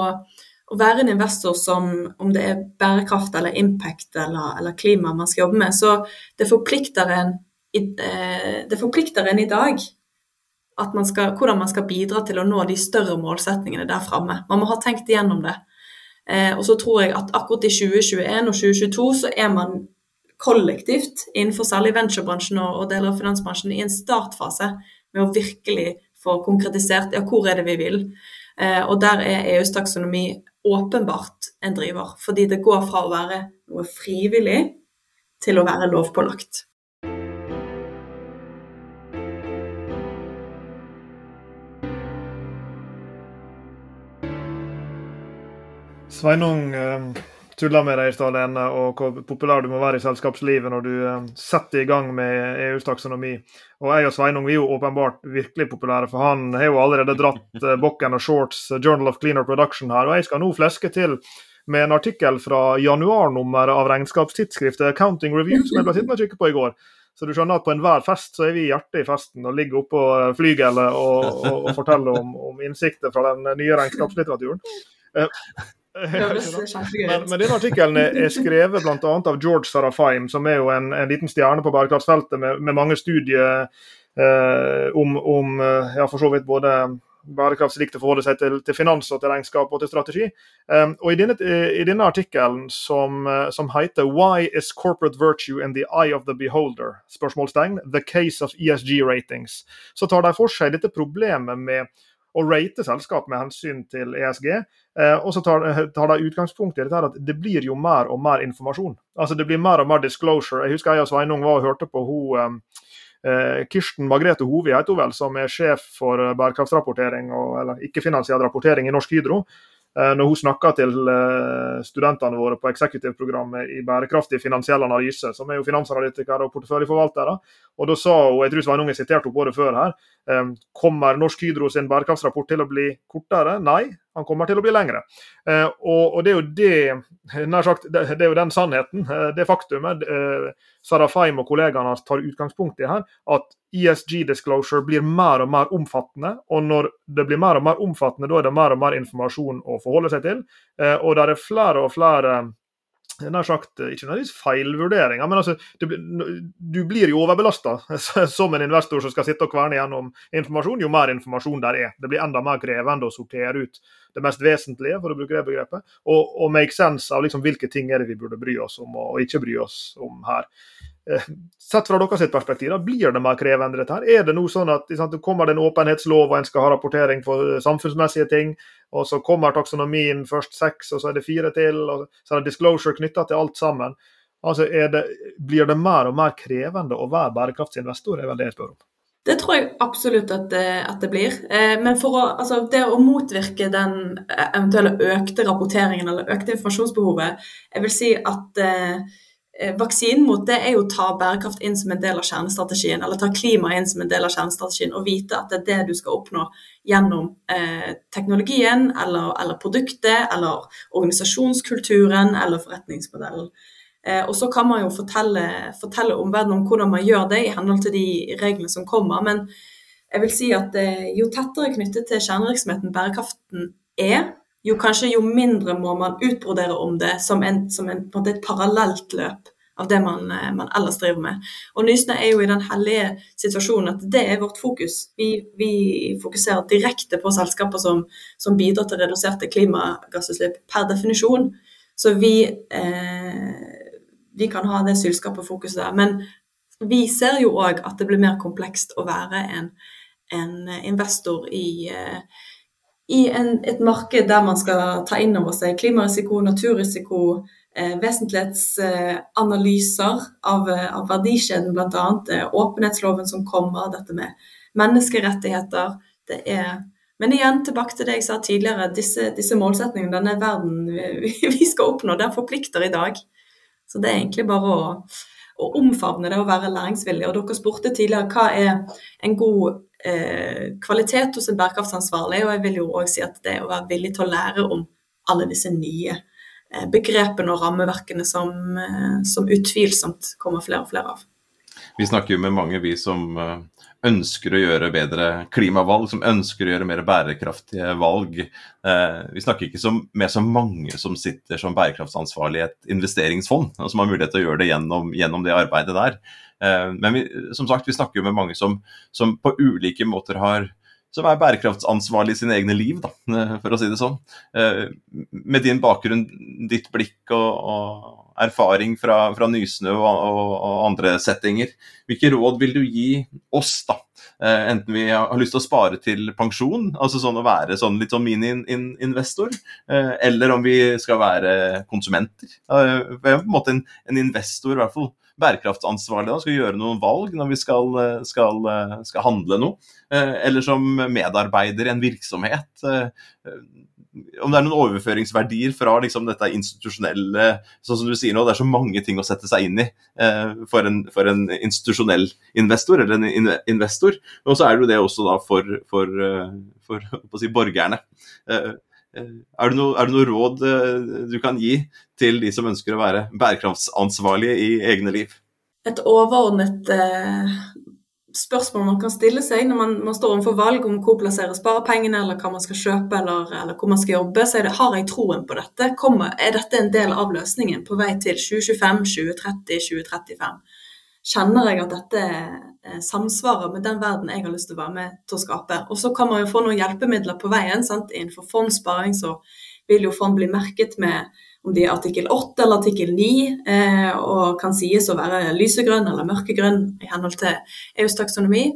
å være en investor som om det er bærekraft eller impact eller, eller klima man skal jobbe med, så det forplikter en det forplikter en i dag man skal, hvordan man skal bidra til å nå de større målsetningene der framme. Man må ha tenkt igjennom det. Eh, og så tror jeg at akkurat i 2021 og 2022 så er man kollektivt innenfor særlig venturebransjen og deler av finansbransjen i en startfase med å virkelig få konkretisert ja, hvor er det vi vil. Eh, og der er EUs taksonomi åpenbart en driver, fordi det går fra å være noe frivillig til å være lovpålagt. Sveinung eh, tulla med deg i stad, Lene, og hvor populær du må være i selskapslivet når du eh, setter i gang med EUs taksonomi. Og jeg og Sveinung er jo åpenbart virkelig populære, for han har jo allerede dratt eh, Bokken og Shorts eh, Journal of Cleaner Production her. Og jeg skal nå fleske til med en artikkel fra januarnummeret av regnskapstidsskriftet Accounting Review, som jeg ble sittende og kikke på i går. Så du skjønner at på enhver fest så er vi hjertet i festen og ligger oppå eh, flygelet og, og, og forteller om, om innsikter fra den nye regnskapslitteraturen. Men, men denne artikkelen er skrevet bl.a. av George Sarafaim, som er jo en, en liten stjerne på bærekraftsfeltet med, med mange studier eh, om, om, eh, ja, for så vidt både bærekraftsriktig forholde seg til, til, finans og til regnskap og til strategi. Um, og I denne, i denne artikkelen som, som, heter 'Why is corporate virtue in the eye of the beholder?' spørsmålstegn, 'The case of ESG ratings', så tar de for seg dette problemet med å rate selskap med hensyn til ESG. Eh, og så tar, tar de utgangspunkt i dette her at det blir jo mer og mer informasjon. Altså Det blir mer og mer disclosure. Jeg husker jeg og Sveinung var og hørte på hun eh, Kirsten Margrethe Hovi heter hun vel, som er sjef for bærekraftsrapportering, og, eller ikke-finansiell rapportering i Norsk Hydro. Eh, når hun snakker til eh, studentene våre på eksekutivprogrammet i bærekraftig finansiell analyse, som er jo finansanalytikere og porteføljeforvaltere. Og da sa hun, jeg tror Sveinung har sitert henne på det før her, eh, kommer Norsk Hydro sin bærekraftsrapport til å bli kortere? Nei, han kommer til å bli lengre. Eh, og, og, det er jo det nær sagt, det, det, er jo den sannheten, eh, det faktumet eh, Sarah og kollegaene tar utgangspunkt i her, at ESG disclosure blir mer og mer omfattende. Og når det blir mer og mer omfattende, da er det mer og mer informasjon å forholde seg til. Og det er flere og flere nær sagt, ikke nødvendigvis feilvurderinger, men altså, blir, du blir jo overbelasta *laughs* som en investor som skal sitte og kverne gjennom informasjon, jo mer informasjon der er. Det blir enda mer krevende å sortere ut det mest vesentlige, for å bruke det begrepet, og, og make sense av liksom hvilke ting er det vi burde bry oss om og ikke bry oss om her. Eh, sett fra deres perspektiv, da, blir det mer krevende dette her? Er det noe sånn at sant, det kommer det en åpenhetslov og en skal ha rapportering for samfunnsmessige ting, og så kommer taksonomien først seks, og så er det fire til, og så er det disclosure knytta til alt sammen. Altså, det, Blir det mer og mer krevende å være bærekraftsinvestor, er vel det jeg spør om. Det tror jeg absolutt at det, at det blir. Eh, men å, altså det å motvirke den eventuelle økte rapporteringen eller økte informasjonsbehovet, jeg vil si at eh, vaksinen mot det er jo å ta bærekraft inn som en del av kjernestrategien, eller ta klima inn som en del av kjernestrategien, og vite at det er det du skal oppnå gjennom eh, teknologien eller, eller, produktet eller organisasjonskulturen eller forretningsmodellen. Eh, og så kan man jo fortelle, fortelle omverdenen om hvordan man gjør det i henhold til de reglene som kommer. Men jeg vil si at eh, jo tettere knyttet til kjernevirksomheten bærekraften er, jo kanskje jo mindre må man utbrodere om det som, en, som en, en et parallelt løp av det man, eh, man, ellers driver med. Og Nysnø er jo i den hellige situasjonen at det er vårt fokus. Vi, vi fokuserer direkte på selskaper som, som, bidrar til reduserte klimagassutslipp per definisjon. Så vi, eh, vi kan ha det selskapet fokuset der. Men vi ser jo òg at det blir mer komplekst å være en, en investor i eh, i en, et marked der man skal ta inn over seg klimarisiko, naturrisiko, eh, vesentlighetsanalyser av, eh, av verdikjeden bl.a. Eh, åpenhetsloven som kommer, dette med menneskerettigheter. Det er Men igjen, tilbake til det jeg sa tidligere, disse, disse målsetningene, denne verden vi, *laughs* vi skal oppnå, den forplikter i dag. Så det er egentlig bare å, å omfavne det å være læringsvillig. Og dere spurte tidligere hva er en god kvalitet hos en bærekraftsansvarlig, og jeg vil jo òg si at det å være villig til å lære om alle disse nye eh, begrepene og rammeverkene som, eh, som, utvilsomt kommer flere og flere av. Vi snakker jo med mange, vi som eh, ønsker å gjøre bedre klimavalg, som ønsker å gjøre mer bærekraftige valg. Eh, vi snakker ikke med så mange som sitter som bærekraftsansvarlig i et investeringsfond, og som har mulighet til å gjøre det gjennom, gjennom det arbeidet der. Eh, men vi, som sagt, vi snakker jo med mange som, som på ulike måter har som er bærekraftsansvarlig i sine egne liv, da, eh, for å si det sånn. Eh, med din bakgrunn, ditt blikk og, og erfaring fra, fra Nysnø og, og, og, andre settinger, hvilke råd vil du gi oss, da? Enten vi har lyst til å spare til pensjon, altså sånn å være sånn litt sånn mini-investor, eller om vi skal være konsumenter. på en måte en, en investor, i hvert fall bærekraftsansvarlig da, skal gjøre noen valg når vi skal, skal, skal handle noe. Eh, eller som medarbeider i en virksomhet. Eh, om det er noen overføringsverdier fra liksom, dette institusjonelle Sånn som du sier nå, det er så mange ting å sette seg inn i eh, for, en, for, en, institusjonell investor, eller en investor. Og så er det jo det også da for, for, for si, borgerne. Er det, noe, er det noe råd du kan gi til de som ønsker å være bærekraftsansvarlige i egne liv? Et overordnet eh, spørsmål man kan stille seg når man, man, står overfor valg om hvor plassere sparepengene, eller hva man skal kjøpe, eller, eller hvor man skal jobbe, så er det har jeg troen på dette? Kommer, er dette en del av løsningen på vei til 2025, 2030, 2035? Kjenner jeg at dette eh, samsvarer med den verden jeg har lyst til å være med til å skape? Og så kan man jo få noen hjelpemidler på veien. Sant? Innenfor fondssparing så vil jo fond bli merket med om de er artikkel 8 eller artikkel 9, eh, og kan sies å være lysegrønn eller mørkegrønn i henhold til EUs taksonomi.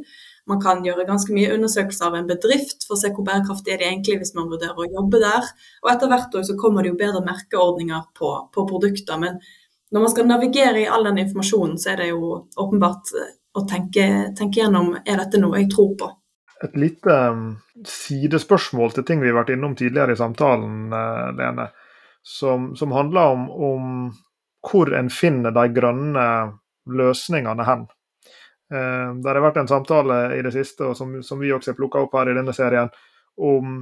Man kan gjøre ganske mye undersøkelser av en bedrift for å se hvor bærekraftig er de egentlig hvis man vurderer å jobbe der. Og etter hvert år så kommer det jo bedre merkeordninger på, på, produkter. Men når man skal navigere i all den informasjonen, så er det jo åpenbart eh, å tenke, tenke gjennom er dette noe jeg tror på. Et lite um, sidespørsmål til ting vi har vært innom tidligere i samtalen, uh, Lene som, som handler om, om, hvor en finner de grønne løsningene hen. Eh, det har vært en samtale i det siste, og som, som vi også har plukka opp her i denne serien, om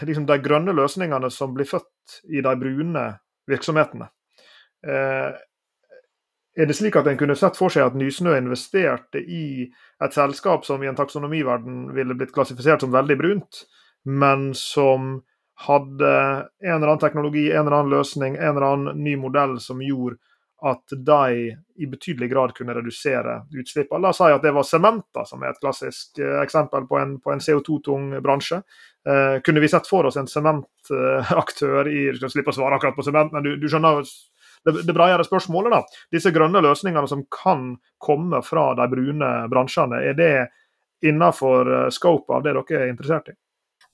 liksom, de grønne løsningene som blir født i de brune virksomhetene. Eh, er det slik at en kunne sett for seg at Nysnø investerte i et selskap som i en taksonomiverden ville blitt klassifisert som veldig brunt, men som hadde en eller annen teknologi, en eller annen løsning, en eller annen ny modell som gjorde at de i betydelig grad kunne redusere utslippene. La oss si at det var sementer, som er et klassisk eh, eksempel på en, en CO2-tung bransje. Eh, kunne vi sett for oss en sementaktør i Du skal slippe å svare akkurat på sement, men du, du skjønner det, det bredere spørsmålet. da. Disse grønne løsningene som kan komme fra de brune bransjene, er det innenfor eh, scope av det dere er interessert i?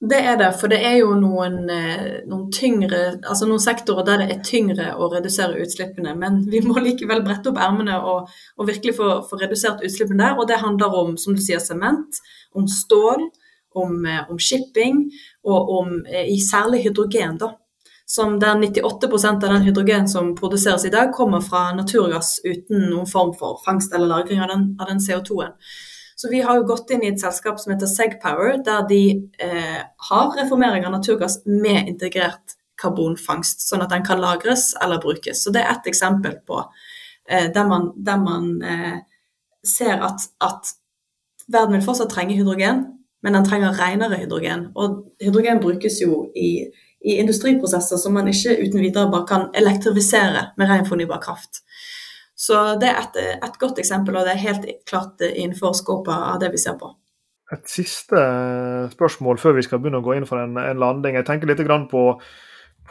Det er det, for det er jo noen, eh, noen, tyngre, altså noen sektorer der det er tyngre å redusere utslippene. Men vi må likevel brette opp ermene og, og, virkelig få, få, redusert utslippene der. Og det handler om som du sier, sement, om stål, om, eh, om shipping og om i særlig hydrogen. da. Som der 98% av den hydrogen som produseres i dag, kommer fra naturgass uten noen form for fangst eller lagring av den, den CO2-en. Så vi har jo gått inn i et selskap som heter Segpower, der de eh, har reformering av naturgass med integrert karbonfangst, sånn at den kan lagres eller brukes. Så det er ett eksempel på eh, der man, der man eh, ser at, at, verden vil fortsatt trenge hydrogen, men den trenger renere hydrogen. Og hydrogen brukes jo i, i industriprosesser som man ikke uten videre bare kan elektrifisere med ren fornybar kraft. Så det er et, et, godt eksempel, og det er helt klart innenfor skåpet av det vi ser på. Et siste spørsmål før vi skal begynne å gå inn for en, en landing. Jeg tenker litt på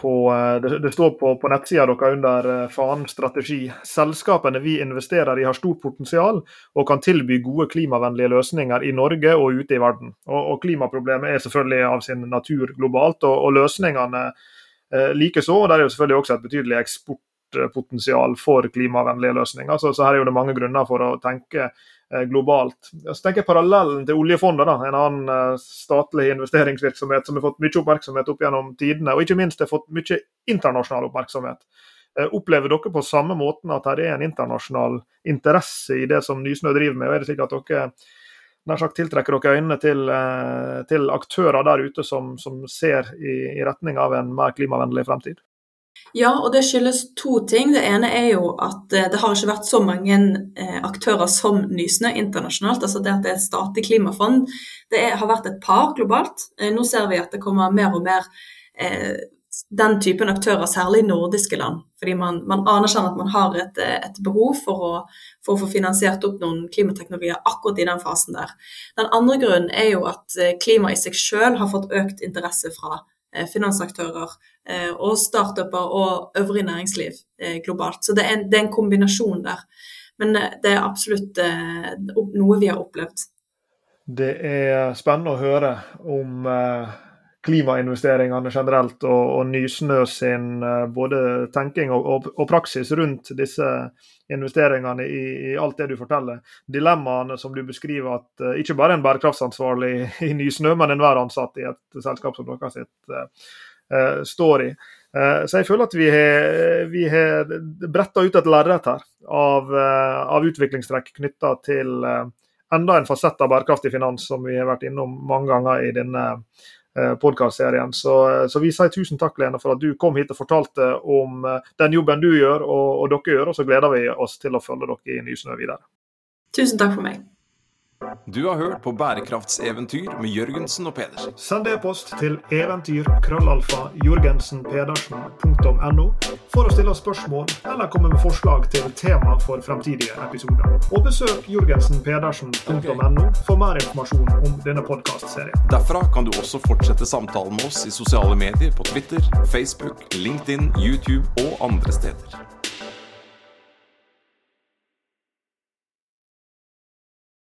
på, eh, det, står på, på nettsida deres under eh, fanen strategi. Selskapene vi investerer i har stort potensial og kan tilby gode klimavennlige løsninger i Norge og ute i verden. Og, og Klimaproblemet er selvfølgelig av sin natur globalt, og, og løsningene eh, likeså. Der er jo selvfølgelig også et betydelig eksportpotensial for klimavennlige løsninger. Så, så her er jo det mange grunner for å tenke globalt. Så tenker jeg Parallellen til oljefondet, da, en annen eh, statlig investeringsvirksomhet som har fått mye oppmerksomhet opp gjennom tidene, og ikke minst har fått mye internasjonal oppmerksomhet. Eh, opplever dere på samme måten at det er en internasjonal interesse i det som Nysnø driver med? og er det slik at dere nær sagt tiltrekker dere øynene til, til aktører der ute som, som ser i, i retning av en mer klimavennlig fremtid? Ja, og det skyldes to ting. Det ene er jo at eh, det har ikke vært så mange eh, aktører som Nysnø internasjonalt. altså Det at det er et statlig klimafond, det har vært et par globalt. Eh, nå ser vi at det kommer mer og mer den typen aktører, særlig i nordiske land. Fordi man, man anerkjenner at man har et, et behov for å, for å, få finansiert opp noen klimateknologier akkurat i den fasen der. Den andre grunnen er jo at klima i seg selv har fått økt interesse fra finansaktører eh, og startuper og øvrig næringsliv eh, globalt. Så det er, en, det er en kombinasjon der. Men det er absolutt noe vi har opplevd. Det er spennende å høre om klimainvesteringene generelt og, og Nysnø sin både tenking og, og, og, praksis rundt disse investeringene i, i, alt det du forteller. Dilemmaene som du beskriver at uh, ikke bare en bærekraftsansvarlig i Nysnø, men enhver ansatt i et selskap som dere sitt, uh, står i. Uh, så jeg føler at vi har, vi har bretta ut et lerret her av, av utviklingstrekk knytta til enda en fasett av bærekraftig finans som vi har vært innom mange ganger i denne Eh, podkastserien. Så, så, vi sier tusen takk, Lene, for at du kom hit og fortalte om eh, den jobben du gjør og, og dere gjør. Og så gleder vi oss til å følge dere i Nysnø videre. Tusen takk for meg. Du har hørt på Bærekraftseventyr med Jørgensen og Pedersen. Send e-post til eventyrkrøllalfajorgensenpedersen.no for å stille spørsmål eller komme med forslag til tema for fremtidige episoder. Og besøk jorgensenpedersen.no for mer informasjon om denne podkastserien. Derfra kan du også fortsette samtalen med oss i sosiale medier på Twitter, Facebook, LinkedIn, YouTube og andre steder.